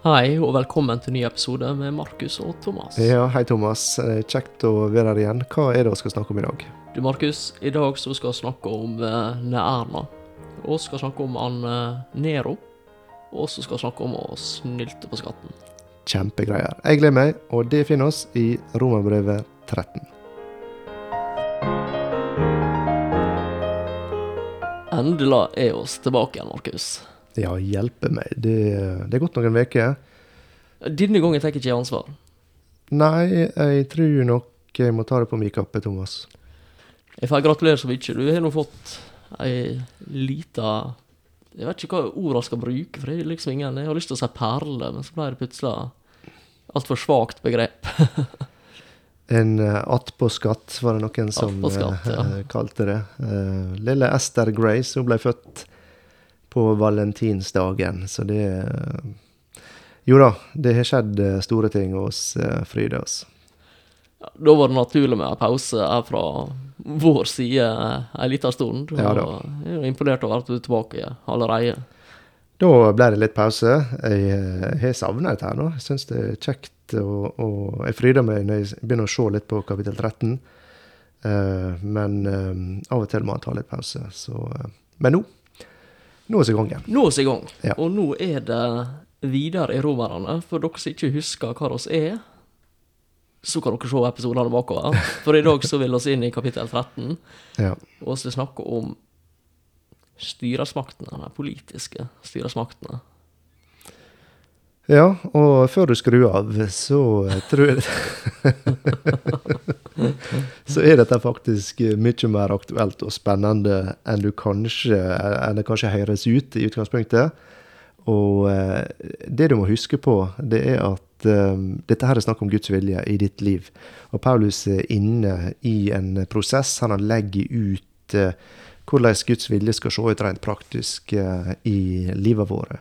Hei, og velkommen til ny episode med Markus og Thomas. Ja, hei Thomas. Eh, Kjekt å være her igjen. Hva er det vi skal snakke om i dag? Du, Markus, i dag så skal vi snakke om eh, Erna. Og vi skal snakke om han eh, Nero. Og så skal vi snakke om å snylte på skatten. Kjempegreier. Jeg gleder meg, og det finner oss i Romerbrevet 13. Endelig er oss tilbake igjen, Markus. Ja, hjelpe meg. Det, det er gått noen uker. Denne gangen tar jeg ikke ansvar. Nei, jeg tror nok jeg må ta det på min kappe, Thomas. Jeg får gratulere så mye. Du har nå fått ei lita Jeg vet ikke hva orda skal bruke, for det er liksom ingen Jeg har lyst til å si perle, men så ble det plutselig altfor svakt begrep. En uh, attpåskatt, var det noen som ja. uh, kalte det. Uh, lille Esther Grace, hun ble født på valentinsdagen, så det eh, Jo da, det har skjedd eh, store ting hos Fryde. Altså. Ja, Da var det naturlig med en pause her fra vår side en liten stund. Ja da. Jeg er imponert over at du er tilbake allerede. Da ble det litt pause. Jeg eh, har savna dette her nå. Jeg syns det er kjekt, og, og jeg fryder meg når jeg begynner å se litt på kapittel 13. Uh, men uh, av og til må man ta litt pause. Så, uh, men nå nå er vi i gang igjen. Nå er vi i gang, Ja. og nå er det videre i Romerne. For dere som ikke husker hva oss er, så kan dere se episodene bakover. For i dag så vil vi inn i kapittel 13, Ja. og vi snakke om styresmaktene, de politiske styresmaktene. Ja, og før du skrur av, så tror jeg Så er dette faktisk eh, mye mer aktuelt og spennende enn kanskje enn det kanskje høres ut i utgangspunktet. Og eh, det du må huske på, det er at eh, dette her er snakk om Guds vilje i ditt liv. Og Paulus er inne i en prosess. Han legger ut hvordan Guds vilje skal se ut rent praktisk i livet vårt.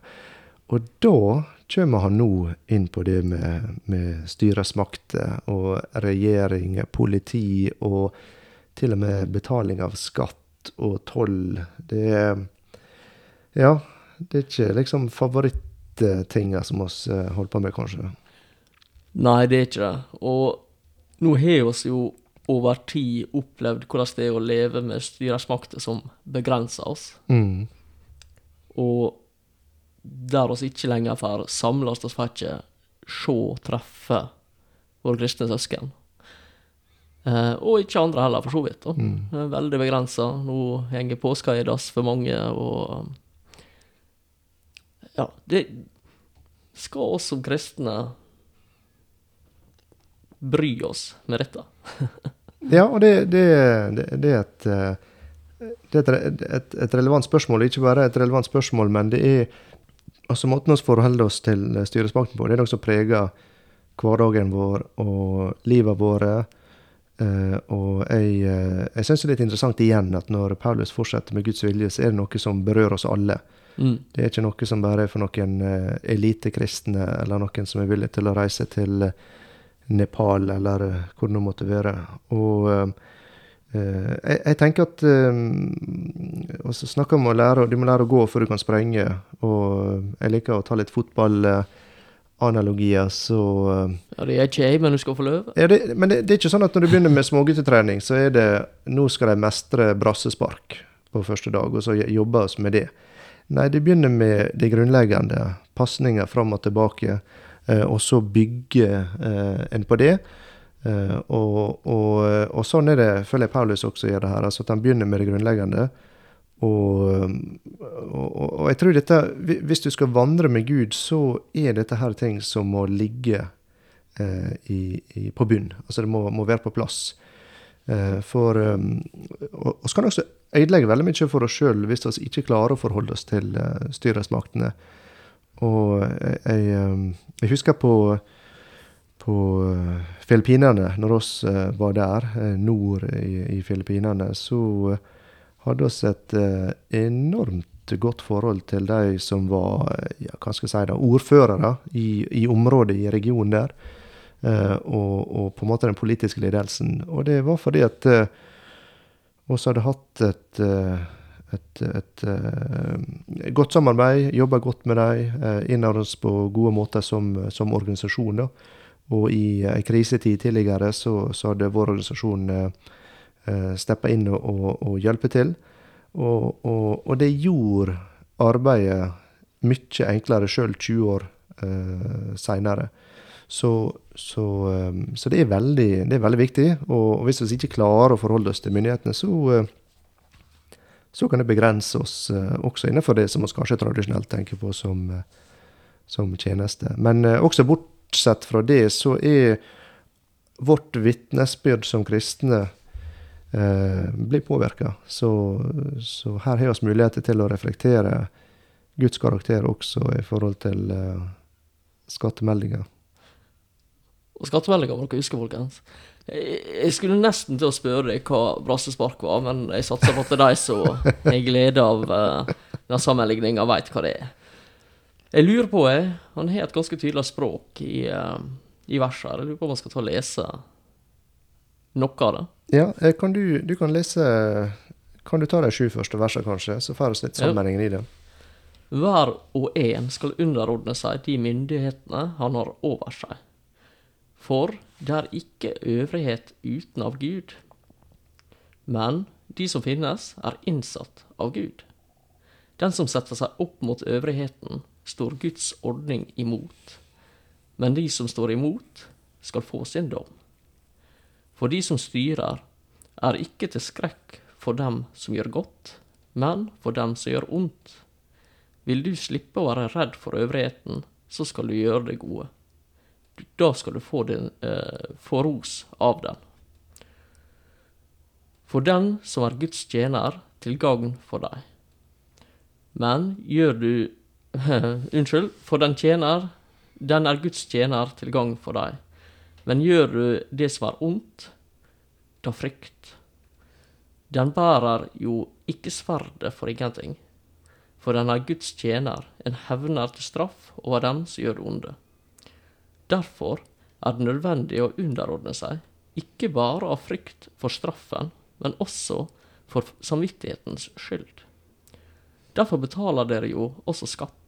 Og da kommer han nå inn på det med, med styresmakter og regjering, politi og til og med betaling av skatt og toll. Det er Ja, det er ikke liksom favorittinga som vi eh, holder på med, kanskje. Nei, det er ikke det. Og nå har vi jo over tid opplevd hvordan det er å leve med styresmakter som begrenser oss. Mm. Og der oss ikke lenger får samles, oss får ikke se, treffe våre kristne søsken. Eh, og ikke andre heller, for så vidt. da. Mm. Er Veldig begrensa. Nå henger påska i dass for mange, og Ja, det Skal oss som kristne bry oss med dette? Ja, og det, det, det, det er et eh, det er et, et, et relevant spørsmål. Ikke bare et relevant spørsmål, men det er altså måten vi forholder oss til styresmakten på. Det er noe som preger hverdagen vår og livet våre. Uh, og jeg, uh, jeg syns det er litt interessant igjen at når Paulus fortsetter med Guds vilje, så er det noe som berører oss alle. Mm. Det er ikke noe som bare er for noen uh, elitekristne, eller noen som er villig til å reise til eh, Nepal, eller eh, hvor det måtte være. Og eh, eh, jeg, jeg tenker at uh, også snakker om å lære Du må lære å gå før du kan sprenge. Og jeg liker å ta litt fotballanalogier, så uh, Ja, det er ikke jeg, men du skal få lov. ja, det, Men det, det er ikke sånn at når du begynner med småguttetrening, så er det Nå skal de mestre brassespark på første dag, og så jobber vi med det. Nei, det begynner med det grunnleggende. Pasninger fram og tilbake. Eh, og så bygge eh, en på det. Eh, og, og, og sånn er det, føler jeg Paulus også gjør det her. altså At han begynner med det grunnleggende. Og, og, og jeg tror dette Hvis du skal vandre med Gud, så er dette her ting som må ligge eh, i, i, på bunn. Altså det må, må være på plass. Eh, for um, Og så kan også ødelegge veldig mye for oss sjøl hvis vi ikke klarer å forholde oss til uh, styresmaktene. Og jeg, jeg, jeg husker på, på uh, Filippinene, når vi uh, var der, uh, nord i, i Filippinene, så hadde vi et enormt godt forhold til de som var ja, hva skal jeg si da, ordførere i, i området, i regionen der. Og, og på en måte den politiske ledelsen. Og det var fordi at oss hadde hatt et, et, et, eh, godt samarbeid, jobba godt med dem, innad oss på gode måter som, som organisasjon. da. Og i ei krisetid tidligere så, så, hadde vår organisasjon eh, steppa inn og, og, og hjulpet til. Og, og, og, det gjorde arbeidet mye enklere sjøl 20 år eh, seinere. Så, så, um, så det, er veldig, det, er veldig, viktig. Og hvis vi ikke klarer å forholde oss til myndighetene, så, så kan det begrense oss også innenfor det som vi kanskje tradisjonelt tenker på som, som tjeneste. Men også bortsett fra det, så er vårt vitnesbyrd som kristne eh, blir påvirka. Så, så, her har vi muligheter til å reflektere Guds karakter også i forhold til eh, skattemeldinger. Og skattemeldinga må dere huske, folkens. Jeg skulle nesten til å spørre deg hva brassespark var, men jeg satser på at de som har glede av uh, den sammenligninga, veit hva det er. Jeg lurer på, jeg, han har et ganske tydelig språk i, uh, i verset. Jeg lurer på om han skal ta og lese noe av det. Ja, eh, kan du, du kan lese Kan du ta de sju første versene, kanskje, så får vi litt sammenhengen i det. Hver og en skal underordne seg de myndighetene han har over seg. For det er ikke øvrighet uten av Gud. Men de som finnes, er innsatt av Gud. Den som setter seg opp mot øvrigheten, står Guds ordning imot. Men de som står imot, skal få sin dom. For de som styrer, er ikke til skrekk for dem som gjør godt, men for dem som gjør ondt. Vil du slippe å være redd for øvrigheten, så skal du gjøre det gode. Da skal du få, din, eh, få ros av den. For den som er Guds tjener, til gagn for deg. Men gjør du Unnskyld, for den tjener, den er Guds tjener til gagn for deg. Men gjør du det som er ondt, ta frykt. Den bærer jo ikke sverdet for ingenting, for den er Guds tjener, en hevner til straff over dem som gjør det onde. Derfor er det nødvendig å underordne seg, ikke bare av frykt for straffen, men også for samvittighetens skyld. Derfor betaler dere jo også skatt.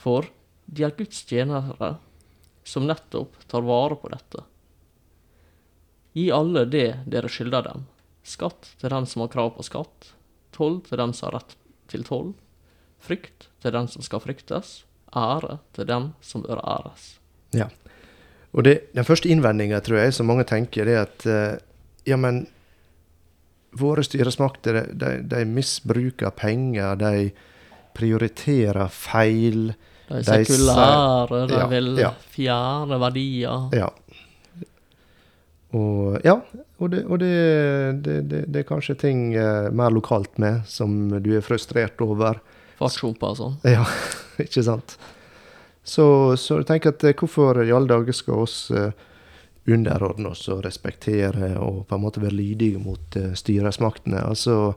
For de er Guds tjenere som nettopp tar vare på dette. Gi alle det dere skylder dem. Skatt til den som har krav på skatt. Toll til dem som har rett til toll. Frykt til den som skal fryktes. Ære til dem som bør æres. Ja. Og det, den første innvendinga, tror jeg, som mange tenker, er at uh, ja, men våre styresmakter, de, de misbruker penger, de prioriterer feil. De sekulære, de, ja, vil ja. fjerne verdier. Ja. Og ja, og det, og det, det, det er kanskje ting eh, mer lokalt med som du er frustrert over. Fartshumper og sånn. Ja, ikke sant. Så, så jeg tenker at eh, hvorfor i alle dager skal oss eh, underordne oss og respektere og på en måte være lydige mot styresmaktene? Altså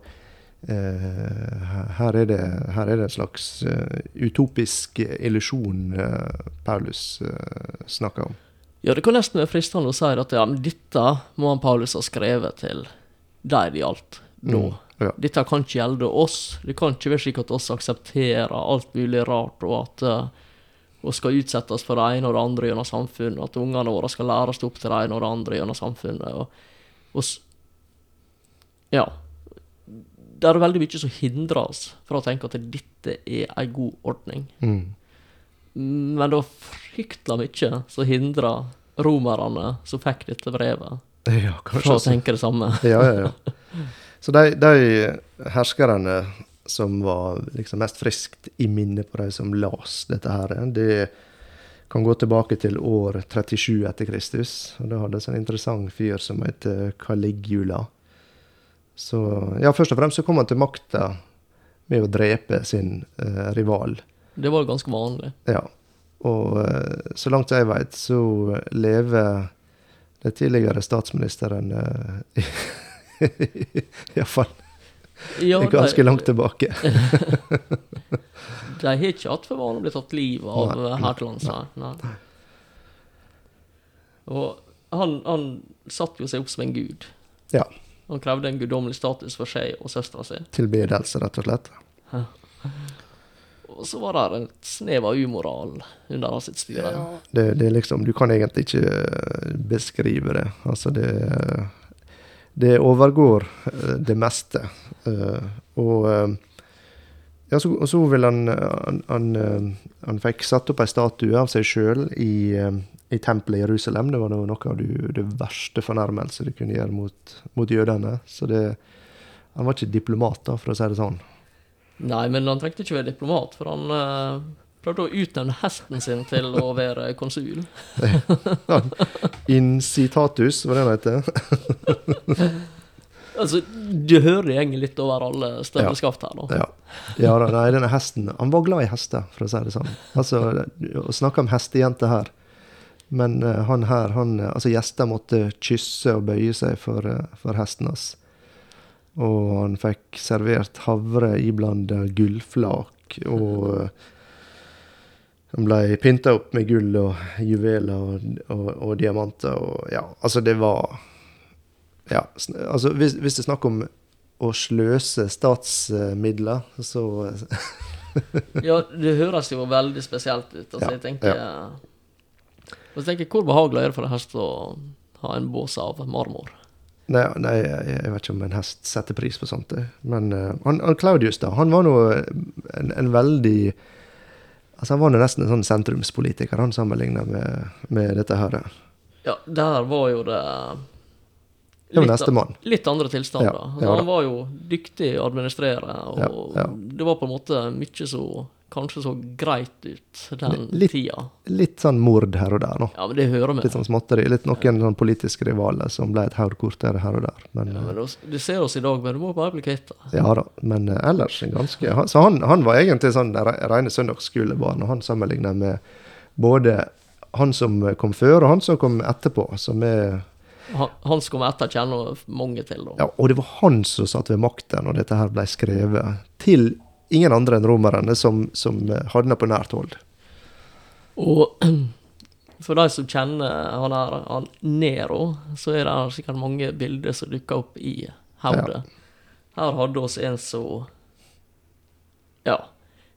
her, er det, her er det en slags uh, utopisk illusjon Paulus snakker om. Ja, det kan nesten være fristende å si at ja, dette må han Paulus ha skrevet til der det gjaldt nå. Mm, ja. Dette kan ikke gjelde oss. Det kan ikke være slik at oss aksepterer alt mulig rart, og at uh, vi skal utsettes for det ene og det andre gjennom samfunnet, at ungene våre skal læres opp til det ene og det andre gjennom samfunnet. Og, og, ja. Det er veldig mye som hindrer oss fra å tenke at dette er en god ordning. Mm. Men det var fryktelig mye som hindra romerne som fikk dette brevet, ja, fra å tenke det samme. ja, ja, ja. Så de, de herskerne som var liksom mest friskt i minnet på de som las dette her, det kan gå tilbake til år 37 etter Kristus. Og da hadde en interessant fyr som heter Caligula. Så ja, først og fremst så kom han til makta med å drepe sin eh, rival. Det var ganske vanlig. Ja. Og eh, så langt jeg veit, så lever den tidligere statsministeren eh, Iallfall ja, ganske de, langt tilbake. de har ikke hatt for vane å bli tatt livet av nei, her til lands. Nei. nei. Og han, han satte jo seg opp som en gud. Ja. Han krevde en guddommelig status for seg og søstera si. Tilbedelse, rett og slett. Og så var det et snev av umoral under hans sitt styre. Det, det er liksom, Du kan egentlig ikke eh, beskrive det. Altså, det Det overgår eh, det meste. Eh, Og ja, så, og så vil han han, han, han fikk satt opp ei statue av seg sjøl i, i tempelet i Jerusalem. Det var noe av det, verste fornærmelse du kunne gjøre mot, mot jødene. Så det, han var ikke diplomat, da, for å si det sånn. Nei, men han trengte ikke være diplomat, for han eh, prøvde å utnevne hesten sin til å være konsul. Incitatus, var det han heter. Altså, du hører det gjenger litt over alle støvleskaft her, da. Ja. ja nei, denne hesten Han var glad i hester, for å si det sånn. Altså, Å snakke om hestejente her. Men eh, han her, han eh, Altså, gjester måtte kysse og bøye seg for, eh, for hesten hans. Og han fikk servert havre iblanda gullflak, og han ble pynta opp med gull og juveler og, og, og diamanter og Ja, altså, det var Ja, altså, hvis, hvis det er snakk om å sløse statsmidler, så Ja, det høres jo veldig spesielt ut. Altså, Ja, jeg tenker Og så tenker jeg, Hvor behagelig er det for en hest å ha en bås av marmor? Nei, nei jeg, vet ikke om en hest setter pris på sånt. Men uh, han, han Claudius, da, han var nå en, en veldig Altså Han var nå nesten en sånn sentrumspolitiker, han sammenligna med, med dette her. Ja, der var jo det litt, litt andre tilstander. Ja, Altså, han var jo dyktig å administrere, og Ja, ja. det var på en måte mye så kanskje så greit ut den Litt- tida. Litt sånn mord her og der, nå. Ja, men det hører med. Litt sånn småtteri. Litt noen sånn politiske rivaler som ble et haug kortere her og der. Men, Ja, men det- Du ser oss i dag, men du må bare bli kvitt det. eh, ja da. Men eh, ellers en ganske han, Så han, han var egentlig sånn re, rene søndagsskolebarn, og han sammenligna med både han som kom før, og han som kom etterpå. Som er Han, han som kom etter, kjenner mange til. Da. Ja, og det var han som satt ved makten når dette her ble skrevet. Til ingen andre enn romerne, som, som eh, hadde det på nært hold. Og for de som kjenner han her, han Nero, så er det sikkert mange bilder som dukker opp i hodet. Her hadde oss en som Ja.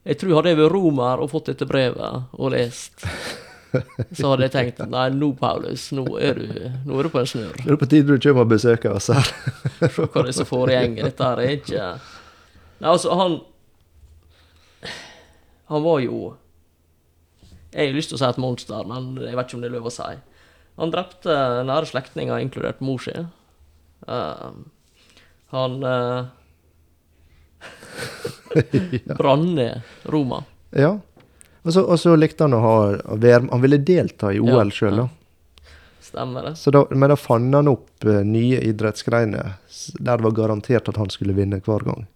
Jeg tror hadde jeg vært romer og fått dette brevet og lest, så hadde jeg tenkt Nei, nå, Paulus, nå er du, nå er du på en snurr. Det er på tide du kommer og besøker oss her. Se hva det er som foregår. Dette her er ikke Nei, altså, han Han var jo Jeg har lyst til å si et monster, men jeg vet ikke om det er lov å si. Han drepte nære slektninger, inkludert mor si. Uh, han uh, brant ned Roma. Ja. Og så, og så likte han å ha Han ville delta i OL Ja, sjøl, da. Stemmer det? Så da. Men da fant han opp uh, nye idrettsgreiner der det var garantert at han skulle vinne hver gang.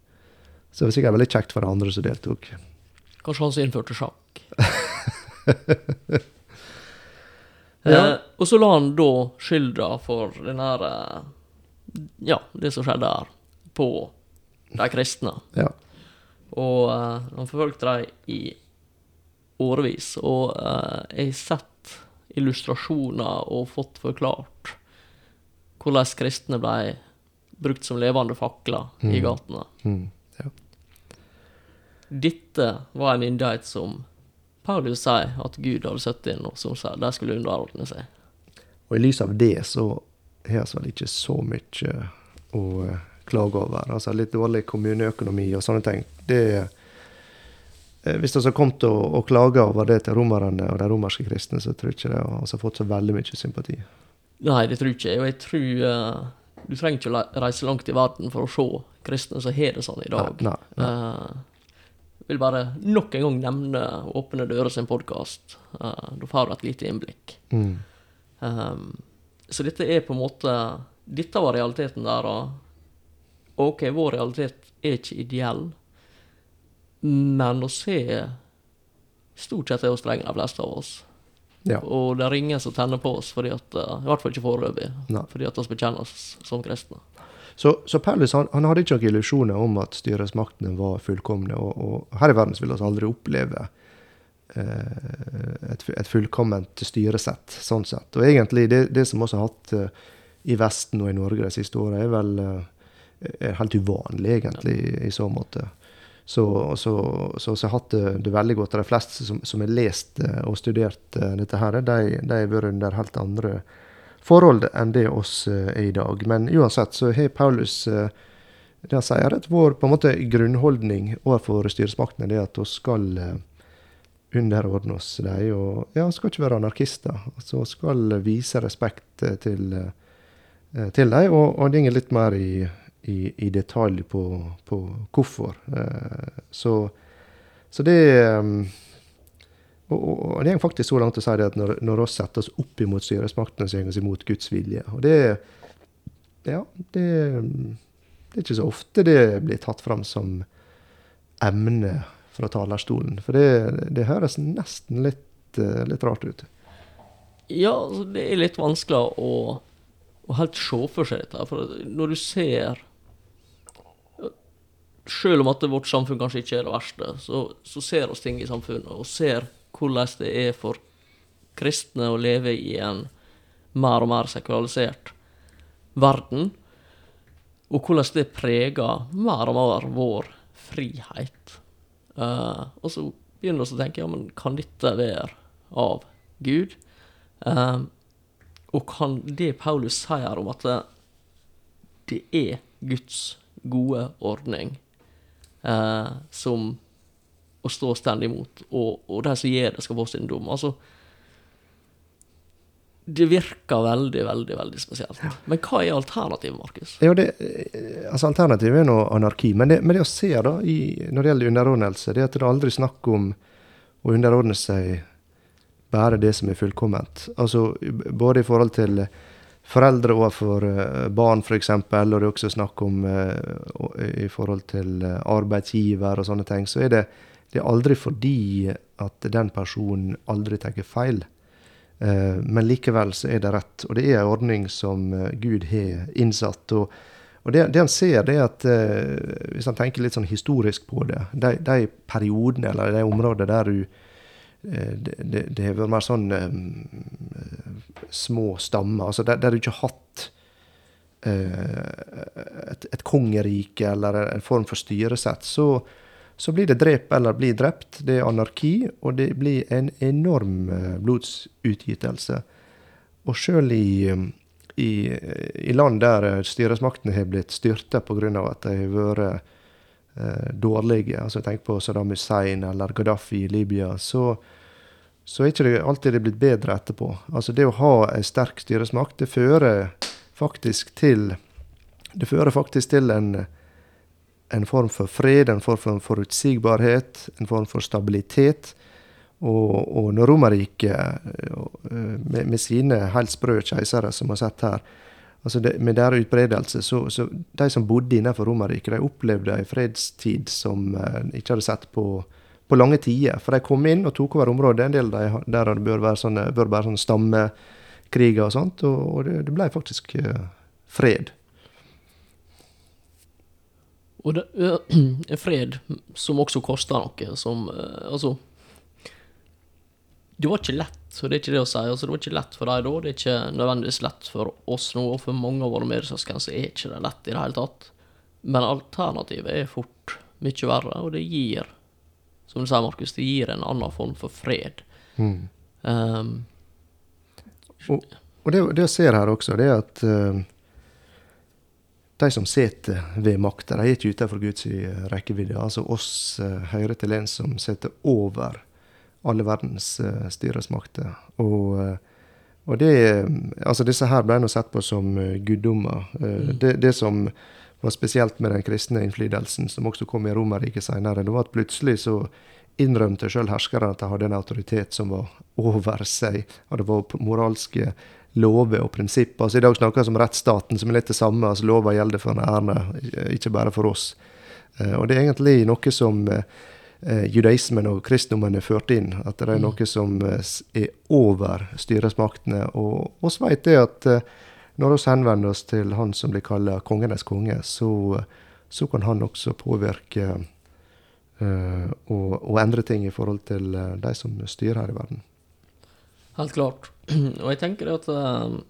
Så det var sikkert veldig kjekt for de andre som deltok. Kanskje han som innførte sjakk. Ja. eh, og så la han da skylda for den her eh, Ja, det som skjedde her, på de kristne. Ja. Og eh, han forfølgte dem i årevis. Og eh, jeg har sett illustrasjoner og fått forklart hvordan kristne ble brukt som levende fakler i Mm. gatene. Mm. Dette var en myndighet som Paulus sier at Gud hadde satt inn, og som sier de skulle underordne seg. Og i lys av det så har vi vel ikke så mye å eh, klage over. Altså litt dårlig kommuneøkonomi og sånne ting. Det eh, Hvis vi har kommet og, og klaga over det til romerne og de romerske kristne, så tror jeg ikke det har altså, fått så veldig mye sympati. Nei, det tror jeg ikke. Og jeg tror uh, du trenger ikke å reise langt i verden for å se kristne som har det sånn i dag. Nei, nei. Eh, vil bare nok en gang nevne Åpne dører sin podkast. da får du et lite innblikk. Mm. Um, så dette er på en måte Dette var realiteten der. Og OK, vår realitet er ikke ideell, men å se Stort sett er oss strenge, de fleste av oss. Ja. Og det er ingen som tenner på oss, fordi at, uh, i hvert fall ikke foreløpig, fordi at vi bekjenner oss som kristne. Så, så Palace han, han hadde ikke noen illusjoner om at styresmaktene var fullkomne. Og, og her i verden vil vi aldri oppleve eh, et, et fullkomment styresett, sånn sett. Og egentlig det, det som også har hatt eh, i Vesten og i Norge de siste åra, er vel eh, er helt uvanlig, egentlig, i så måte. Så, så, så, jeg har hatt det, det veldig godt. De fleste som, har lest eh, og studert eh, dette, her, de har vært under helt andre forhold enn det oss eh, er i dag. Men uansett så har Paulus eh, det han sier, at vår på en måte grunnholdning overfor styresmaktene er at vi skal eh, underordne oss dem. Og ja, skal ikke være anarkister. Altså skal vise respekt til, til dem, og, og går litt mer i, i, i detalj på, på hvorfor. Så, så det og, og, og det er faktisk så langt å si det at når, når vi setter oss opp imot styresmaktene, så går vi imot Guds vilje. Og det Ja, det, det er ikke så ofte det blir tatt fram som emne fra talerstolen. For det, det høres nesten litt, eh, litt rart ut. Ja, altså, det er litt vanskelig å, å helt se for seg dette. For når du ser Selv om at vårt samfunn kanskje ikke er det verste, så, så ser oss ting i samfunnet, og ser hvordan det er for kristne å leve i en mer og mer sekulalisert verden, og hvordan det preger mer og mer vår frihet. Uh, og så begynner vi å tenke ja, men kan dette være av Gud? Uh, og kan det Paulus sier om at det er Guds gode ordning uh, som å stå stendig imot, og, og de som gjør det, skal få sin dom. Altså, det virker veldig, veldig veldig spesielt. Men hva er alternativet, Markus? Ja, det, eh, altså Alternativet er nå anarki. Men det, men det å se da, i, når det gjelder underordnelse, det er at det er aldri snakk om å underordne seg bare det som er fullkomment. Altså både i forhold til foreldre overfor eh, barn, f.eks., og det er også snakk om uh, i forhold til arbeidsgiver og sånne ting, så er det, det er aldri fordi at den personen aldri tar feil. Uh, men likevel så er det rett. Og det er en ordning som uh, Gud har innsatt. Og, og det, det han ser, det er at hvis han tenker litt sånn historisk på det, de, de periodene eller de områdene der du det, det, har vært mer sånn små stammer. Altså der, der du ikke har hatt et, et kongerike eller en form for styresett, så, så blir det drep eller blir drept. Det er anarki, og det blir en enorm uh, blodsutgytelse. Og sjøl i, i, i, land der styresmaktene har blitt styrta pga. at de har vært eh, dårlige, altså tenk på Saddam Hussein eller Gaddafi i Libya, så så er ikke det alltid det blitt bedre etterpå. Altså det å ha en sterk styresmakt, det fører faktisk til Det fører faktisk til en, en form for fred, en form for forutsigbarhet, en form for stabilitet. Og, og når Romerriket, med, med, sine helt sprø keisere, som vi har sett her, altså det, med deres utbredelse, så, så de som bodde innenfor Romerriket, de opplevde en fredstid som uh, ikke hadde sett på på lange tider. For de kom inn og tok over området. En del der, det bør være sånne, bør være sånne stammekriger og sånt. Og, og det, det, ble faktisk uh, fred. Og det er fred som også koster noe, som uh, Altså Det var ikke lett, så det er ikke det å si. Altså, det var ikke lett for dem da. Det er ikke nødvendigvis lett for oss nå, og for mange av våre medsøsken så er ikke det lett i det hele tatt. Men alternativet er fort mye verre, og det gir som du sier, Markus, det gir en annen form for fred. Mm. Um, og, og det, det, jeg ser her også, det er at uh, de som sitter ved makta, de er ikke utenfor Guds rekkevidde. Altså oss uh, hører til en som sitter over alle verdens uh, styresmakter. Og, uh, og det, altså disse her ble nå sett på som guddommer. Mm. Det, det, som var spesielt med den kristne innflytelsen som også kom i Romerriket senere, det var at plutselig så innrømte sjøl herskerne at de hadde en autoritet som var over seg. Og det var moralske lover og prinsipper. Altså I dag snakker vi om rettsstaten, som er litt det samme. altså Lover gjelder for ærene, ikke bare for oss. Eh, og det er egentlig noe som eh, judaismen og kristendommen er ført inn. At det er mm. noe som eh, er over styresmaktene. Og vi vet det at når vi henvender oss til han som blir kalt kongenes konge, så, så, kan han også påvirke og, og, endre ting i forhold til de som styrer her i verden. Helt klart. Og jeg tenker at um,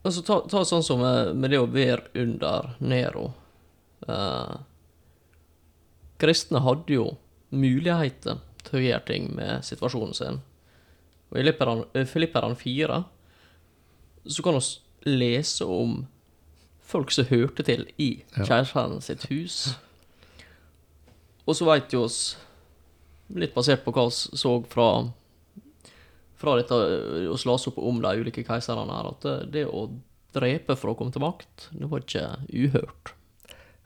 Altså, ta, ta sånn som med, med det å være under Nero. Uh, kristne hadde jo muligheter til å gjøre ting med situasjonen sin. Og i eh, 4 så kan vi lese om folk som hørte til i Ja. keiseren sitt hus. Og så veit jo oss, litt basert på hva vi så fra fra dette å slåss opp om de ulike keiserne her, at det, det å drepe for å komme til makt, det var ikke uhørt.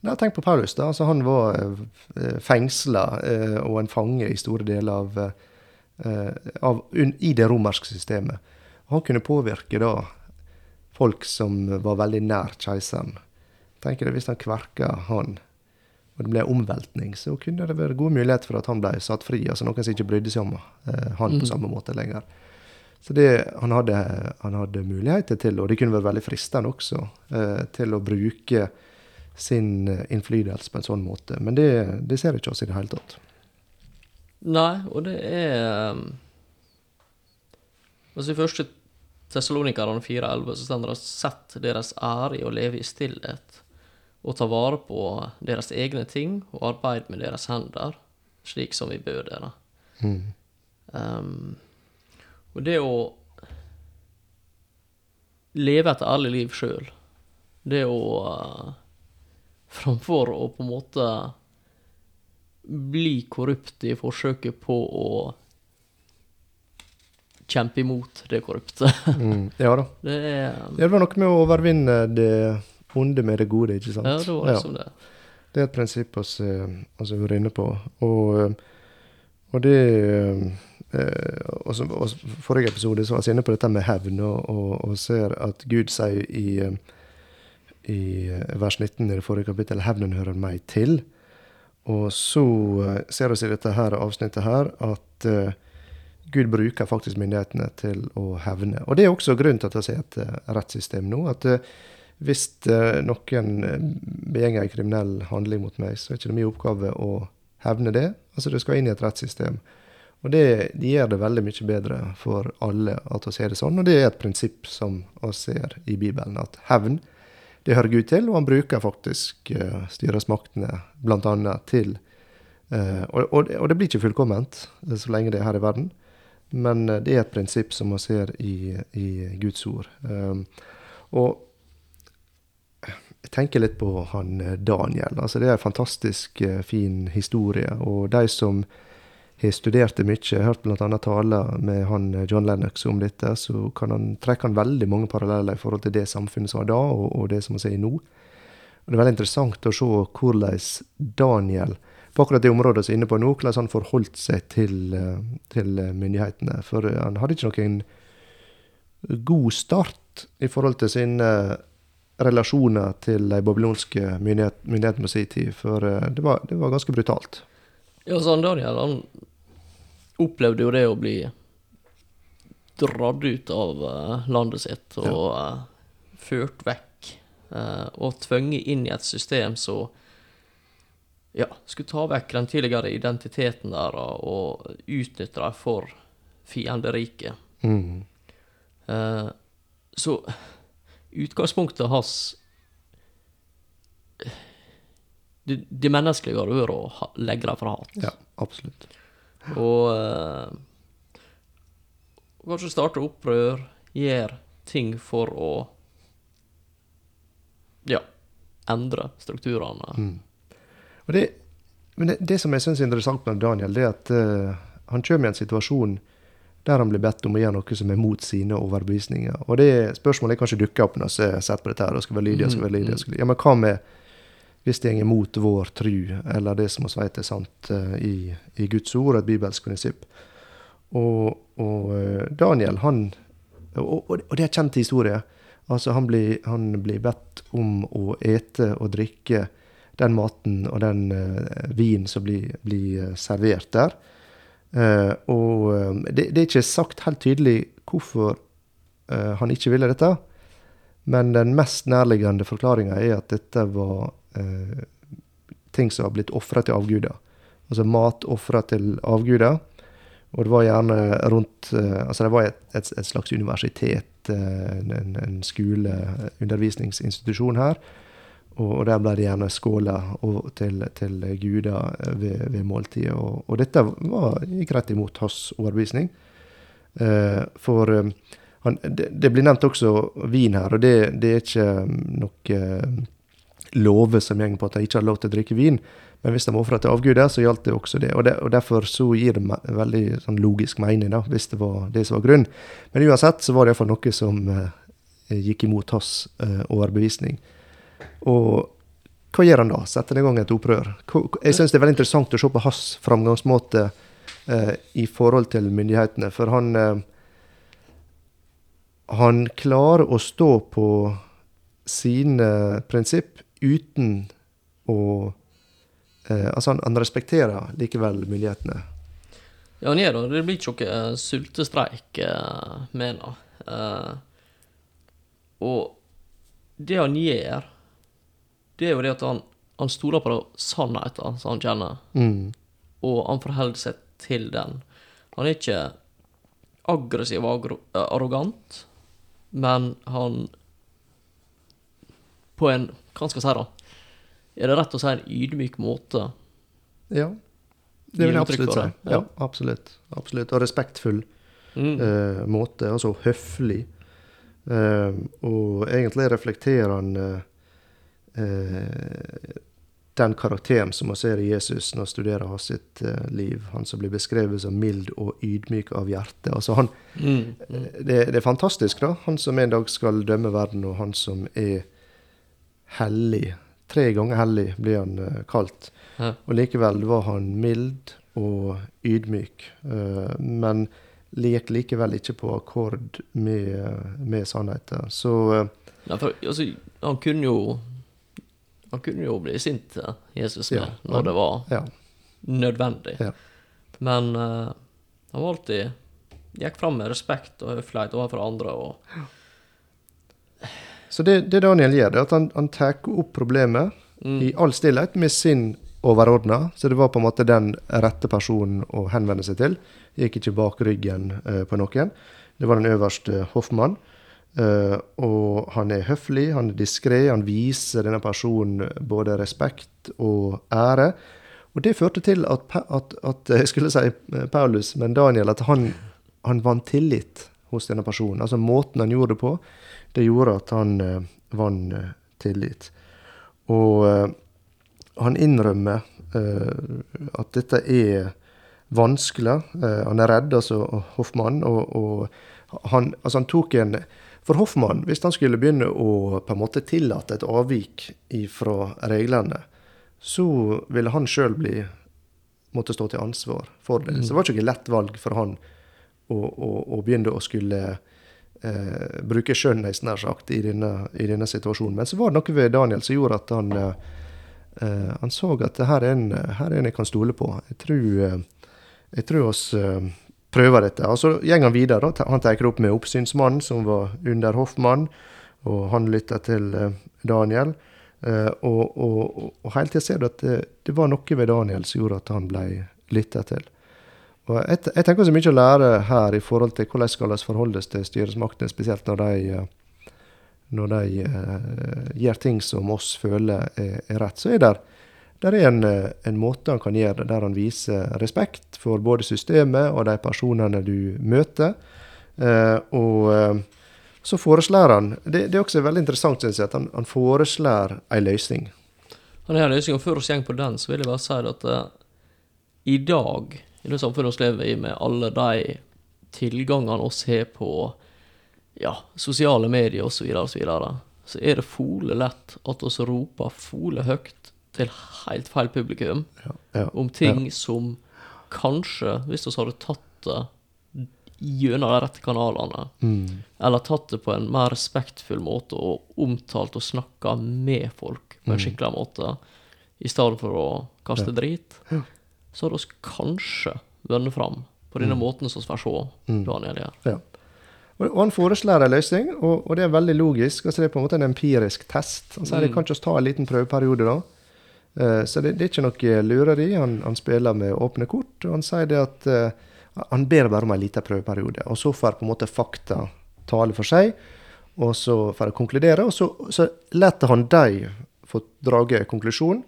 Nei, tenk på Paulus. da, altså Han var eh, fengsla eh, og en fange i store deler av, eh, av i det romerske systemet. Han kunne påvirke da folk som var veldig nær keiseren. Tenk deg hvis han kverka han, og det ble omveltning, så kunne det være gode muligheter for at han ble satt fri. altså Noen som ikke brydde seg om eh, han på samme måte lenger. Så det, han, hadde, han hadde muligheter til, og det kunne vært veldig fristende også, eh, til å bruke sin innflytelse på en sånn måte. Men det, det ser ikke oss i det hele tatt. Nei, og det er um, Altså I første Tessalonikerne 4.11 så står det sett deres ære i å leve i stillhet og ta vare på deres egne ting og arbeid med deres hender, slik som vi bør dere. Mm. Um, og det å leve et ærlig liv sjøl, det å uh, Framfor å på en måte bli korrupt i forsøket på å kjempe imot det korrupte. Mm. Ja da. Det er det var noe med å overvinne det onde med det gode, ikke sant? Ja, det var liksom det. Det er et prinsipp vi har vært inne på. Og, eh, og det eh, også, Forrige episode så var vi inne på dette med hevn, og, og, og ser at Gud sier i, eh, i eh, vers 19 i det forrige kapittel 'Hevnen hører meg til'. Og så eh, ser vi i dette her avsnittet her at eh, Gud bruker faktisk myndighetene til å hevne. Og det er også grunnen til at vi har et eh, rettssystem nå. at eh, hvis eh, noen begjenger begår en kriminell handling mot meg, så er ikke det min oppgave å hevne det. Altså Det skal inn i et rettssystem. Og det, det gjør det veldig mye bedre for alle at vi ser det sånn, og det er et prinsipp som vi ser i Bibelen. At hevn, det hører Gud til, og han bruker faktisk uh, styresmaktene bl.a. til eh, og, og, og det blir ikke fullkomment eh, så lenge det er her i verden, men eh, det er et prinsipp som vi ser i, i Guds ord. Og jeg tenker litt på han eh, Daniel. altså Det er en fantastisk eh, fin historie. Og de som har studert det mye, jeg har hørt bl.a. taler med han eh, John Lennox om dette, så kan han trekke han veldig mange paralleller i forhold til det samfunnet som var da, og, og det som vi ser nå. Og Det er veldig interessant å se hvordan Daniel på akkurat det området som er inne på nå, hvordan han forholdt seg til, til myndighetene. For han hadde ikke noen god start i forhold til sine relasjoner til de babylonske myndighet, myndighetene på sin tid, for eh, det var, det var ganske brutalt. Ja, så Daniel, han opplevde jo det å bli dratt ut av eh, landet sitt og eh, ført vekk. og tvunget inn i et system som ja, skulle ta vekk den tidligere identiteten der og utnytte dem for fienderiket. Mm. Så utgangspunktet hans det, det menneskelige har vært å legge det fra hat. Ja, absolutt. Og eh, kanskje starte opprør, gjøre ting for å ja, endre strukturene. Mm. Og det, men det, det som jeg syns er interessant med Daniel, det er at uh, han kommer i en situasjon der han blir bedt om å gjøre noe som er mot sine overbevisninger. Og det spørsmålet kanskje dukker opp når jeg har sett på dette her, og skal være lydig, det skal være lydig. og skal- Ja, men hva med hvis det går mot vår tru, eller det som vi vet er sant eh, i, i Guds ord, et bibelsk prinsipp? Og, og eh, Daniel, han og, og, det er en kjent historie. Altså, han blir, han blir bedt om å ete og drikke den maten og den uh, vinen som blir, blir servert der. Eh, og eh, det, det er ikke sagt helt tydelig hvorfor eh, han ikke ville dette. Men den mest nærliggende forklaringa er at dette var ting som har blitt ofra til avguder. Altså mat ofra til avguder. Og det var gjerne rundt Altså det var et, et, et slags universitet et, en, en skole, undervisningsinstitusjon her. Og, og der ble det gjerne skåla til, til guder ved, ved måltidet. Og, og dette var, gikk rett imot hans overbevisning. Eh, for eh, han, det, det blir nevnt også vin her, og det, det er ikke noe eh, lover som går på at de ikke har lov til å drikke vin. Men hvis de ofra til avguder, så gjaldt det også det. Og, det, og derfor så gir det veldig sånn logisk mening, da, hvis det var det som var grunn. Men uansett så var det iallfall noe som eh, gikk imot hans eh, overbevisning. Og hva gjør han da? Setter han i gang et opprør? Jeg syns det er veldig interessant å se på hans framgangsmåte eh, i forhold til myndighetene. For han eh, Han klarer å stå på sine prinsipp uten å eh, Altså, han, han respekterer likevel myndighetene. Ja, han gjør det. Det blir ikke noe eh, sultestreik, med mener. Eh, og det han gjør, det er jo det at han, han stoler på sannheten som han kjenner, Mm. og han forholder seg til den. Han er ikke aggressiv og arrogant, men han På en Hva skal jeg si, da? Er det rett å si en ydmyk måte? Ja. Det vil jeg absolutt si. Ja. absolutt. absolutt. Og respektfull Mm. uh, måte. Altså høflig. Uh, og egentlig reflekterer han eh, den karakteren som man ser i Jesus når man studerer hans sitt eh, liv. Han som blir beskrevet som mild og ydmyk av hjerte. Altså han, Mm. mm. det, det er fantastisk, da. Han som en dag skal dømme verden, og han som er hellig. Tre ganger hellig blir han eh, kalt. Ja. Og likevel var han mild og ydmyk. eh, men lek likevel ikke på akkord med, med sannheten. Så eh, Nei, for altså, han kunne jo Han kunne jo bli sint, til Jesus, med, Ja, når det var ja. nødvendig. Ja. Men uh, han var alltid Gikk fram med respekt og høflighet overfor andre og Så det, det Daniel gjør, er at han, han tar opp problemet mm, i all stillhet med sin overordna. Så det var på en måte den rette personen å henvende seg til. Gikk ikke bak ryggen uh, på noen. Det var den øverste hoffmann. Eh, og han er høflig, han er diskré, han viser denne personen både respekt og ære. Og det førte til at, at, at jeg skulle si eh, Paulus, men Daniel, at han, han vant tillit hos denne personen. Altså måten han gjorde det på, det gjorde at han uh, vant eh, tillit. Og uh, han innrømmer eh, at dette er vanskelig. Eh, han er redd, altså Hoffmann, og, og han, altså han tok en For Hoffmann, hvis han skulle begynne å på en måte tillate et avvik fra reglene, så ville han sjøl bli måtte stå til ansvar for det. Så det var ikke et lett valg for han å, å, å begynne å skulle eh, bruke skjønn, nesten nær sagt, i denne, i denne situasjonen. Men så var det noe ved Daniel som gjorde at han, eh, eh, han så at det her er en, her er en jeg kan stole på. Jeg tror, eh, jeg tror oss eh, prøver dette. Og så går han videre. Da. Han tar opp med oppsynsmannen, som var under Hoffmann, og han lytter til eh, Daniel. Eh, og, og, og, hele tida ser du at det, det var noe ved Daniel som gjorde at han ble lytta til. Og jeg, jeg tenker så mye å lære her i forhold til hvordan skal vi forholdes til styresmaktene, spesielt når de, eh, når de uh, gjør ting som oss føler er, er rett. Så er det der er en, eh, en måte han kan gjøre det, der han viser respekt for både systemet og de personene du møter. Eh, og eh, så foreslår han Det, det er også veldig interessant, syns jeg, at han, han foreslår ei løsning. Han har en løsning, og før vi går på den, så vil jeg bare si at uh, i dag, i det samfunnet vi lever i, med alle de tilgangene oss har på ja, sosiale medier osv., så, så, videre, så er det fole lett at oss roper fole høyt til helt feil publikum Ja, om ting som kanskje, hvis vi hadde tatt det gjennom de rette kanalene, Mm. eller tatt det på en mer respektfull måte og omtalt og snakka med folk på en skikkelig måte, i stedet for å kaste drit, så hadde vi kanskje vunnet fram på denne måten som vi får se Daniel gjør. Ja. Og, og han foreslår en løsning, og, og det er veldig logisk. Altså det er på en måte en empirisk test. Han sier det kan ikke ta en liten prøveperiode da. Eh, så det, det er ikke noe lureri. Han, han spiller med åpne kort, og han sier det at eh, han ber bare om en liten prøveperiode. Og så får på en måte fakta tale for seg, og så får de konkludere. Og så, så lar han dem få drage konklusjonen.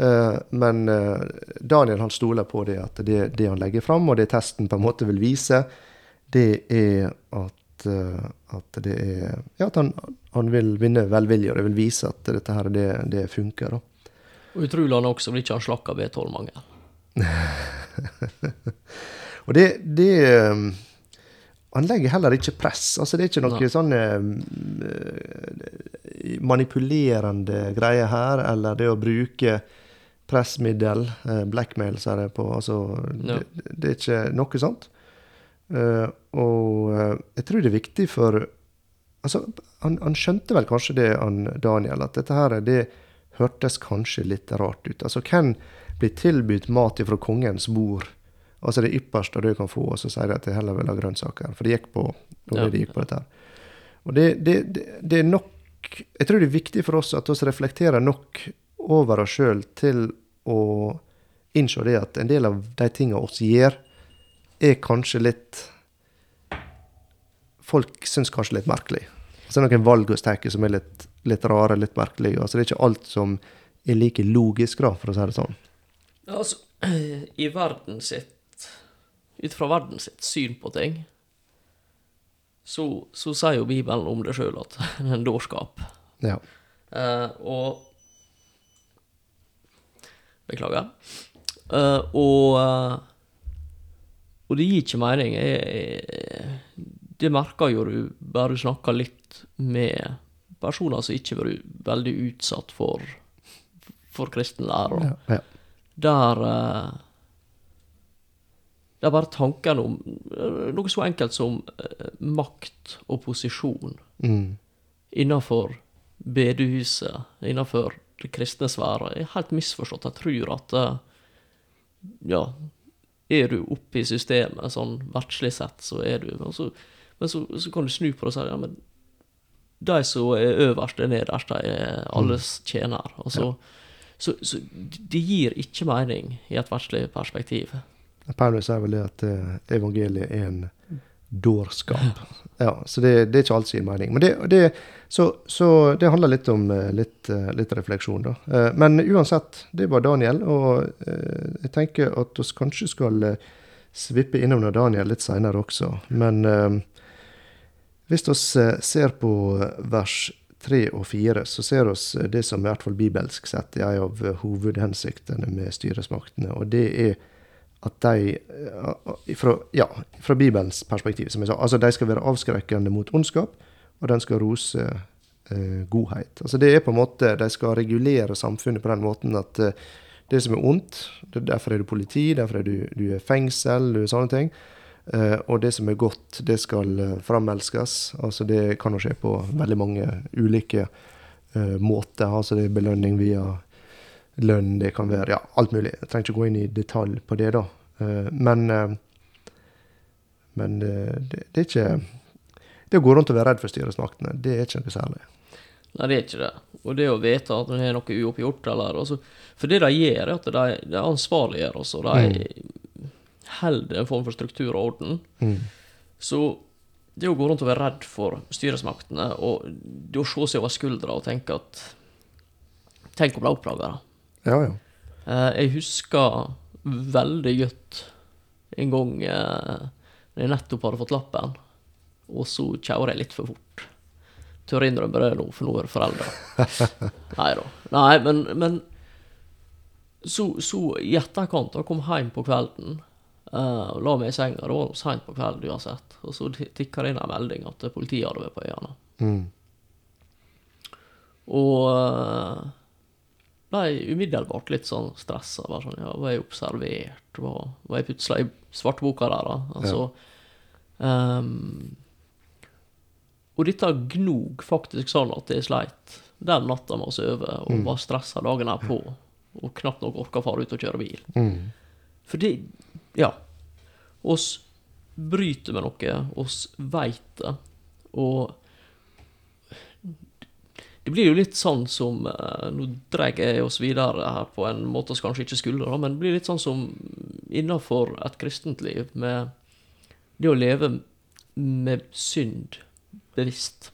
Eh, men Daniel han stoler på det at det, det han legger fram, og det testen på en måte vil vise, det er at, at det er Ja, at han, han vil vinne velvilje, og det vil vise at dette her, det, det funker. da. Og utrolig nok blir ikke han slakka B12-mangel. Og det, det um, Han legger heller ikke press. Altså Det er ikke noe sånn um, manipulerende greie her, eller det å bruke pressmiddel, eh, blackmail, sier jeg på. Altså, Ja. det, det er ikke noe sånt. Eh, og eh, jeg tror det er viktig for Altså, han, han skjønte vel kanskje det, han Daniel, at dette her, det hørtes kanskje litt rart ut. Altså, hvem blir tilbudt mat fra kongens bord? Altså det ypperste du kan få, og så sier de at de heller vil ha grønnsaker. For det gikk på var Ja. det det gikk på dette. Og det, det, det, det er nok Jeg tror det er viktig for oss at vi reflekterer nok over oss sjøl til å innse det at en del av de tinga vi gjør, er kanskje litt Folk syns kanskje litt merkelig. Så er det noen valg vi tar som er litt, litt rare, litt merkelige. Altså det er ikke alt som er like logisk, da, for å si det sånn. Altså, i verden sitt Ut fra verden sitt syn på ting, så, så sier jo Bibelen om det sjøl at det er en dårskap. Ja. Uh, og Beklager. Uh, og eh, Og det gir ikke mening. Jeg, jeg, det merker jo du bare du snakker litt med personer som ikke har vært veldig utsatt for, for kristen lære. Ja, ja. Der uh, Det er bare tanken om eh, noe så enkelt som eh, makt og posisjon Mm. innenfor bedehuset, innenfor det kristne sfære, er helt misforstått. Jeg tror at eh, ja, er du oppe i systemet sånn verdslig sett, så er du Men så, men så, så kan du snu på det og si ja, men de som er øverst, er nederst, de er alles tjener. Og så, så, så det gir ikke mening i et verdslig perspektiv. Paulus sier vel det at eh, evangeliet er en dårskap. Ja, så det, det er ikke alt sin mening. Men det, det, så, så det handler litt om eh, litt, eh, litt refleksjon, da. Men uansett, det var Daniel, og jeg tenker at vi kanskje skal svippe innom Daniel litt seinere også. Men hvis vi ser på vers 3 og 4, så ser vi det som i hvert fall bibelsk sett er en av hovedhensiktene med styresmaktene, og det er at de eh, fra, ja, fra Bibelens perspektiv, som jeg sa, altså de skal være avskrekkende mot ondskap, og den skal rose eh, godhet. Altså det er på en måte, De skal regulere samfunnet på den måten at eh, det som er ondt, derfor er du politi, derfor er du, du er fengsel, du er sånne ting. Eh, og det som er godt, det skal eh, framelskes. Altså det kan jo skje på veldig mange ulike eh, måter. Altså det er belønning via lønn, det kan være ja, alt mulig. Jeg trenger ikke gå inn i detalj på det, da. Men men det, det er ikke Det å gå rundt og være redd for styresmaktene, det er ikke noe særlig. Nei, det er ikke det. Og det å vite at det er noe uoppgjort, eller altså, For det de gjør, er at de, de ansvarliggjør oss, og de holder en form for struktur og orden. Mm. Så det å gå rundt og være redd for styresmaktene, og det å se seg over skuldra og tenke at Tenk om de oppdager det. Ja, ja. Eh, jeg husker veldig godt en gang eh, jeg nettopp hadde fått lappen, og så kjører jeg litt for fort. Tør innrømme det nå, for nå er det foreldre. Nei da. Nei, men, men så, så i etterkant, da jeg kom hjem på kvelden eh, og la meg i senga, det var seint på kvelden uansett, og så tikka det inn en melding at politiet hadde vært på øyene. Mm. Og uh, ble umiddelbart litt sånn stressa. Sånn, ja, var jeg observert? Var, var jeg plutselig i svarteboka der, da? Altså ehm, Og dette gnog faktisk sånn at jeg sleit den natta med å sove, og var stressa dagen her på, og knapt nok orka fare ut og kjøre bil. Mm. For det Ja. Oss bryter med noe, oss veit det, og det blir jo litt sånn som eh, Nå drar jeg oss videre her på en måte som kanskje ikke skulle, men det blir litt sånn som innafor et kristent liv, med det å leve med synd bevisst.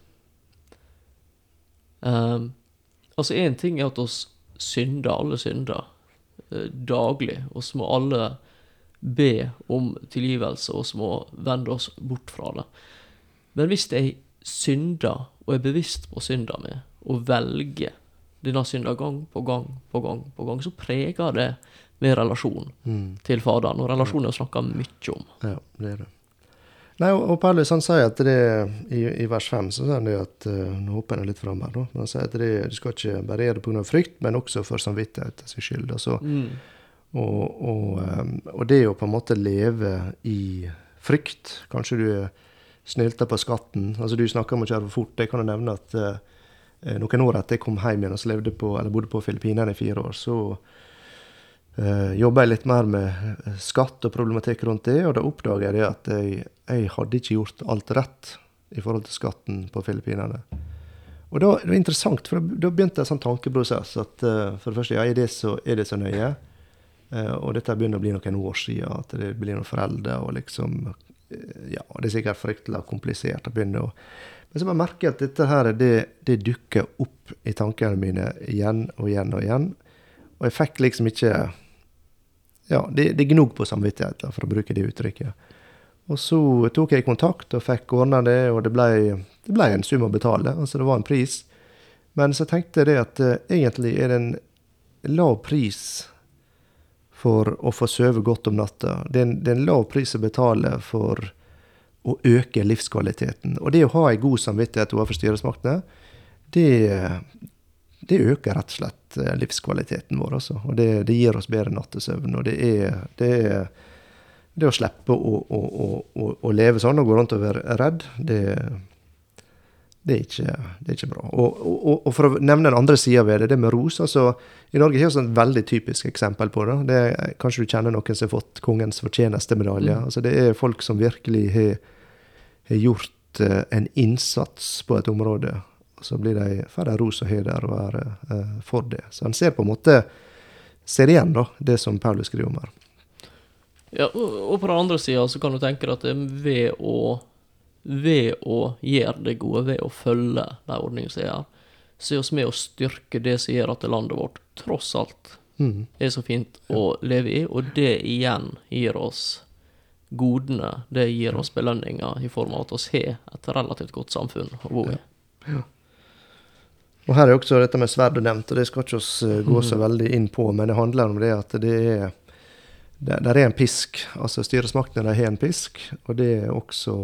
Um, altså, én ting er at oss synder, alle synder, eh, daglig. Oss må alle be om tilgivelse, og så må vende oss bort fra det. Men hvis jeg synder, og er bevisst på synda mi, og velger denne synda gang på gang på gang, på gang, så preger det med relasjon Mm. til Faderen. Og relasjon er å snakke mye om. Ja, det er det. Nei, og og Paulus han sier at det, i, i vers 5 så sier han det at eh, Nå hopper jeg litt fram her, da. Men han sier at det, du skal ikke det pga. frykt, men også for samvittighetens skyld. Altså, Mm. Og, og, eh, og det å på en måte leve i frykt Kanskje du er snylter på skatten. Altså Du snakker om å kjøre for fort. Jeg kan jo nevne at eh, noen år etter jeg kom hjem igjen og så levde på, eller bodde på Filippinene i fire år, så eh, jobba jeg litt mer med eh, skatt og problematikk rundt det, og da oppdaga jeg at jeg, jeg hadde ikke gjort alt rett i forhold til skatten på Filippinene. Og da, det var interessant, for da begynte en sånn tankeprosess at eh, for det første, ja, er det så, er det så nøye? Eh, og dette begynner å bli noen år siden, at det blir noen foreldre, og liksom eh, Ja, det er sikkert fryktelig komplisert å begynne å Men så må jeg merke at dette her, det, det dukker opp i tankene mine igjen og igjen og igjen. Og jeg fikk liksom ikke Ja, det, det gnog på samvittigheten, for å bruke det uttrykket. Og så tok jeg kontakt og fikk ordna det, og det ble, det ble en sum å betale. Altså det var en pris. Men så tenkte jeg det at eh, egentlig er det en lav pris for å få sove godt om natta. Det er en, det er en lav pris å betale for å øke livskvaliteten. Og det å ha en god samvittighet overfor styresmaktene, det, det øker rett og slett eh, livskvaliteten vår. Også. Og det, det gir oss bedre nattesøvn. Og det er, det er det å slippe å, å, å, å, leve sånn og gå rundt og være redd, det, det, er, ikke, det er ikke bra. Og, og, og for å nevne den andre sida ved det, det med ros. altså I Norge har vi et veldig typisk eksempel på det. det er, kanskje du kjenner noen som har fått Kongens fortjenestemedalje. Mm. Altså, det er folk som virkelig har, har gjort uh, en innsats på et område. Og så blir de, får de ros og heder og ære uh, for det. Så en ser på en måte ser igjen da, det som Paulus skriver om her. Ja, og, og på den andre sida så kan du tenke deg at er ved å ved å gjøre det gode, ved å følge de ordningene som er her, så er vi med å styrke det som gjør at landet vårt tross alt Mm. er så fint å leve i, og det igjen gir oss godene, det gir oss belønninger i form av at vi har et relativt godt samfunn å bo i. Og her er også dette med sverd nevnt, og det skal ikke oss eh, gå så veldig inn på, men det handler om det at det er det, der er en pisk. Altså styresmaktene har en pisk, og det er også,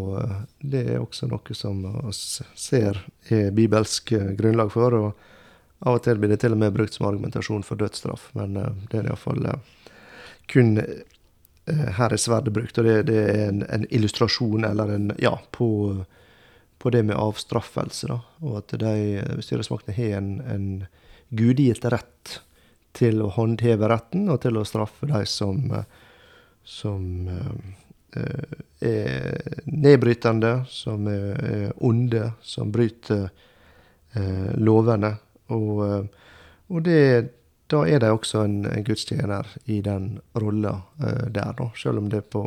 det er også noe som vi ser er bibelsk eh, grunnlag for. og Av og til blir det til og med brukt som argumentasjon for dødsstraff, men eh, det er iallfall kun eh, her er sverdet brukt, og det, det er en, en illustrasjon eller en Ja, på på det med avstraffelse, da. Og at de styresmaktene har en, en gudgitt rett til å håndheve retten, og til å straffe de som, eh, som eh, er nedbrytende, som er, onde, som bryter eh, lovene. Og, eh, og det, da er de også en, en gudstjener i den rolla eh, der, da. Selv om det er på,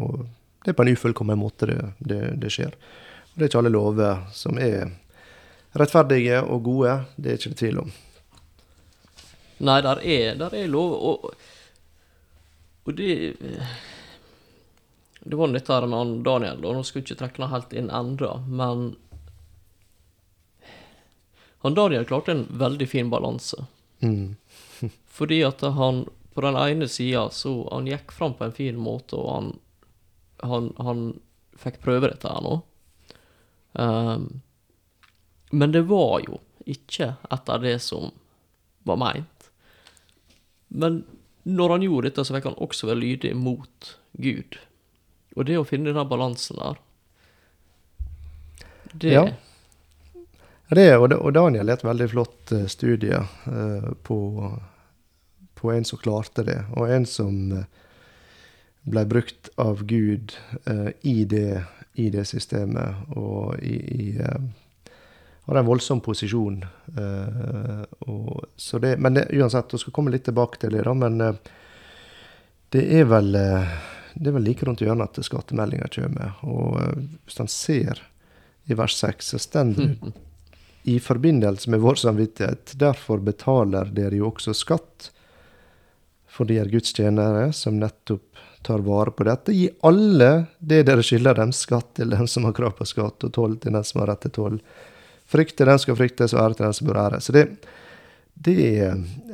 det er på en ufullkommen måte det, det, det skjer. Og det er ikke alle lover som er rettferdige og gode. Det er ikke det tvil om. Nei, der er, der er lov, og, og det Det var dette med han Daniel, og nå skulle jeg ikke trekke han helt inn enda, men Han Daniel klarte en veldig fin balanse. Mm. Fordi at han på den ene sida så Han gikk fram på en fin måte, og han Han, han fikk prøve dette her nå. Um, men det var jo ikke etter det som var meint. Men når han gjorde dette, så fikk han også være lydig mot Gud. Og det å finne den balansen der Det Ja. Det, og, Daniel er et veldig flott eh, studie eh, på, på en som klarte det, og en som eh, ble brukt av Gud i, det, i det systemet, og i, i har en voldsom posisjon. eh, og, så det, men det, uansett, vi skal komme litt tilbake til det, da, men eh, det er vel eh, det er vel like rundt hjørnet at skattemeldinga kommer. Og hvis en ser i vers 6, så stender det i forbindelse med vår samvittighet. Derfor betaler dere jo også skatt, for de er Guds tjenere som nettopp tar vare på dette. Gi alle det dere skylder dem, skatt til den som har krav på skatt, og toll til den som har rett til toll. Frykt til den skal fryktes, og ære til den som bør ære. Så det, det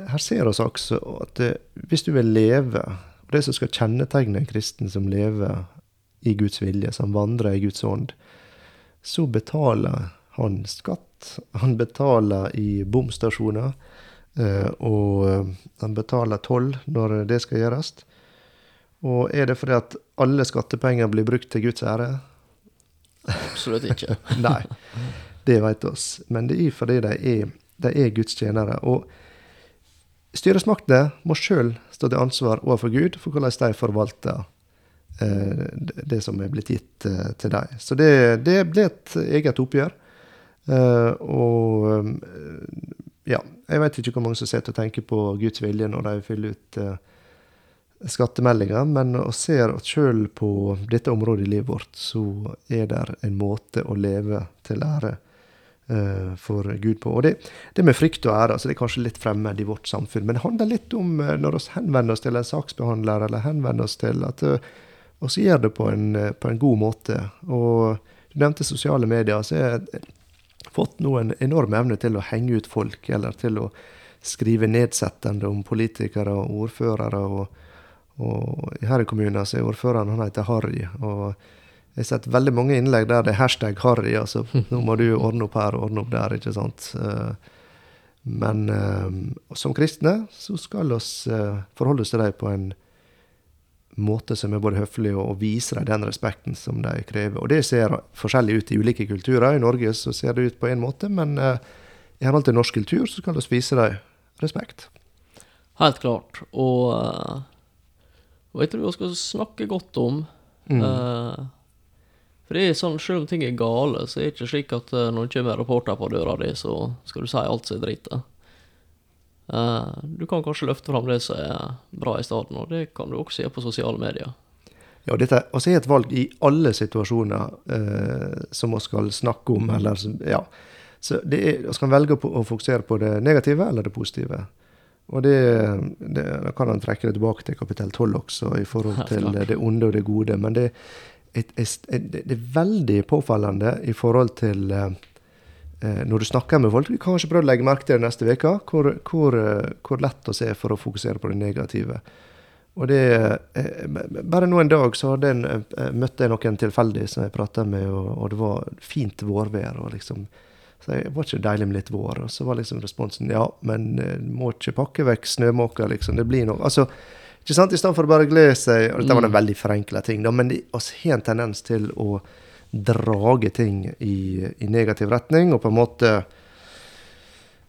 Her ser vi også at hvis du vil leve, og det som skal kjennetegne en kristen som lever i Guds vilje, som vandrer i Guds ånd, så betaler han skatt. Han betaler i bomstasjoner. eh, Og eh, han betaler toll når det skal gjøres. Og er det fordi at alle skattepenger blir brukt til Guds ære? Absolutt ikke. Nei, det vet oss. Men det er fordi de er, de er Guds tjenere. Og styresmaktene må sjøl stå til ansvar overfor Gud for hvordan de forvalter eh, det som er blitt gitt eh, til dem. Så det, det ble et eget oppgjør. Eh, og eh, ja, jeg vet ikke hvor mange som sitter og tenker på Guds vilje når de fyller ut eh, skattemeldinger, men å ser at sjøl på dette området i livet vårt, så er det en måte å leve til ære for Gud på. Og det, det med frykt og ære, altså det er kanskje litt fremmed i vårt samfunn, men det handler litt om eh, når vi henvender oss til en saksbehandler, eller henvender oss til at vi gjør det på en, eh, på en god måte. Og du nevnte sosiale medier, så har jeg fått nå en enorm evne til å henge ut folk, eller til å skrive nedsettende om politikere og ordførere. og og i kommunen så er ordføreren han heter Harry. Og jeg har sett veldig mange innlegg der det er hashtag Harry. altså Nå må du ordne opp her og ordne opp der, ikke sant. Eh, Men eh, som kristne så skal vi eh, forholde oss til dem på en måte som er både høflig og viser dem den respekten som de krever. Og det ser forskjellig ut i ulike kulturer. I Norge så ser det ut på én måte, men i henhold til norsk kultur så skal vi vise dem respekt. Helt klart. Og og jeg tror vi skal snakke godt om Mm. eh, For det er sånn, selv om ting er gale, så er det ikke slik at uh, når det kommer rapporter på døra di, så skal du si alt som er dritt. Uh, du kan kanskje løfte fram det som er bra i stedet, og det kan du også gjøre på sosiale medier. Ja, dette er et valg i alle situasjoner uh, som vi skal snakke om. eller ja. Så det er, Vi kan velge å fokusere på det negative eller det positive. Og det, det, Da kan han trekke det tilbake til kapittel 12 også, i forhold til det onde og det gode. Men det, et, et, et, det er veldig påfallende i forhold til eh, eh, når du snakker med folk. Du kan kanskje prøve å legge merke til det neste uke, hvor, hvor, eh, hvor lett det er for å fokusere på det negative. Og det, Bare nå en dag så en, møtte jeg noen tilfeldig som jeg prata med, og, og det var fint vårvær. og liksom, så jeg, Var ikke deilig med litt vår? Og så var liksom responsen ja, men må ikke pakke vekk snømåker, liksom. Det blir noe. Altså, ikke sant? I stedet for å bare glede seg og Dette var en veldig forenkla ting, da, men vi har en tendens til å drage ting i, i negativ retning, og på en måte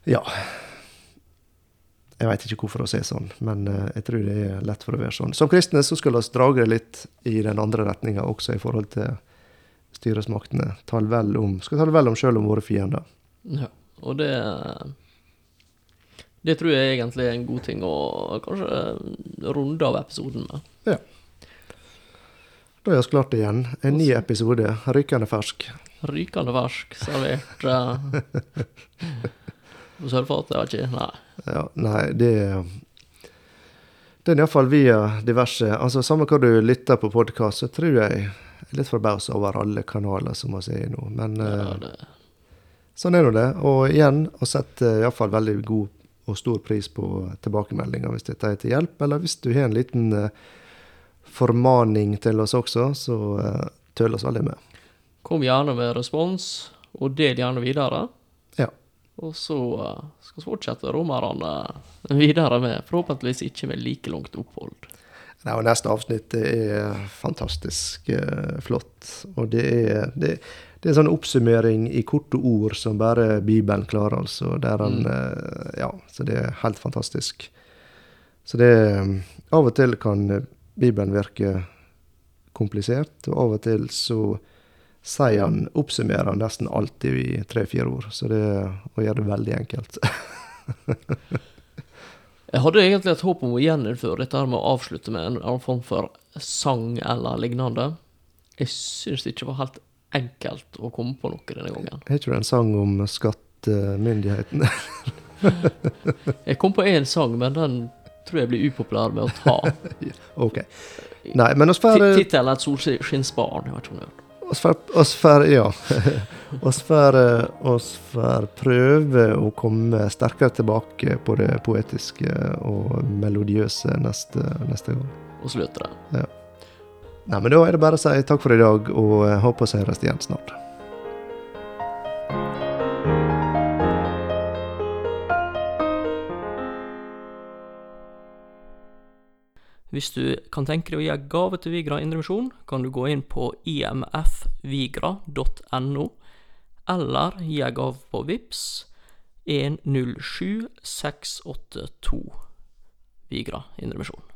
Ja. Jeg veit ikke hvorfor vi er sånn, men eh, jeg tror det er lett for å være sånn. Som kristne så skulle vi drage det litt i den andre retninga, også i forhold til styresmaktene. Tale vel om, skal tale vel om sjøl om våre fiender. Ja, og det Det tror jeg egentlig er en god ting å kanskje eh, runde av episoden med. Ja. Da er vi klart igjen. En ny episode, rykende fersk. Rykende fersk, servert uh, på sølvfatet, jeg ikke. Nei. Ja, nei, det Det er iallfall via diverse Altså, Samme hva du lytter på podkast, så tror jeg er litt forbausa over alle kanaler som vi er i nå. Men Ja, eh, det, sånn er nå det. Og igjen, å sette iallfall veldig god og stor pris på tilbakemeldinger hvis dette er til hjelp, eller hvis du har en liten eh, formaning til oss også, så uh, tøl oss veldig med. kom gjerne med respons, og del gjerne videre. Ja. Og så eh, skal vi fortsette romerne videre med forhåpentligvis ikke med like langt opphold. Nei, og Neste avsnitt er fantastisk eh, flott. Og det er, det, det er en sånn oppsummering i korte ord som bare Bibelen klarer, altså. Der han, eh, ja, så det er helt fantastisk. Så det Av og til kan eh, Bibelen virke komplisert, og av og til så sier han, oppsummerer han nesten alltid i tre-fire ord. Så det å gjøre det veldig enkelt. Jeg hadde egentlig et håp om å gjeninnføre dette med å avslutte med en annen form for sang eller lignende. Jeg syns det ikke var helt enkelt å komme på noe denne gangen. Er ikke det en sang om skattemyndighetene? Jeg kom på én sang, men den tror jeg blir upopulær med å ta. ok. Nei, men oss får Ti- Tittelen er 'Et solskinnsbarn'. Jeg vet ikke om du har hørt. oss får, Ja. oss får eh, prøve å komme sterkere tilbake på det poetiske og melodiøse neste, neste gang. Og slutter den. det. Nei, men da er det bare å si takk for i dag, og eh, håper vi høres igjen snart. Hvis du kan tenke deg å gi gave til Vigra Indremisjon, kan du gå inn på imfvigra.no, eller gi en gave på VIPS 107682 Vigra Indremisjon.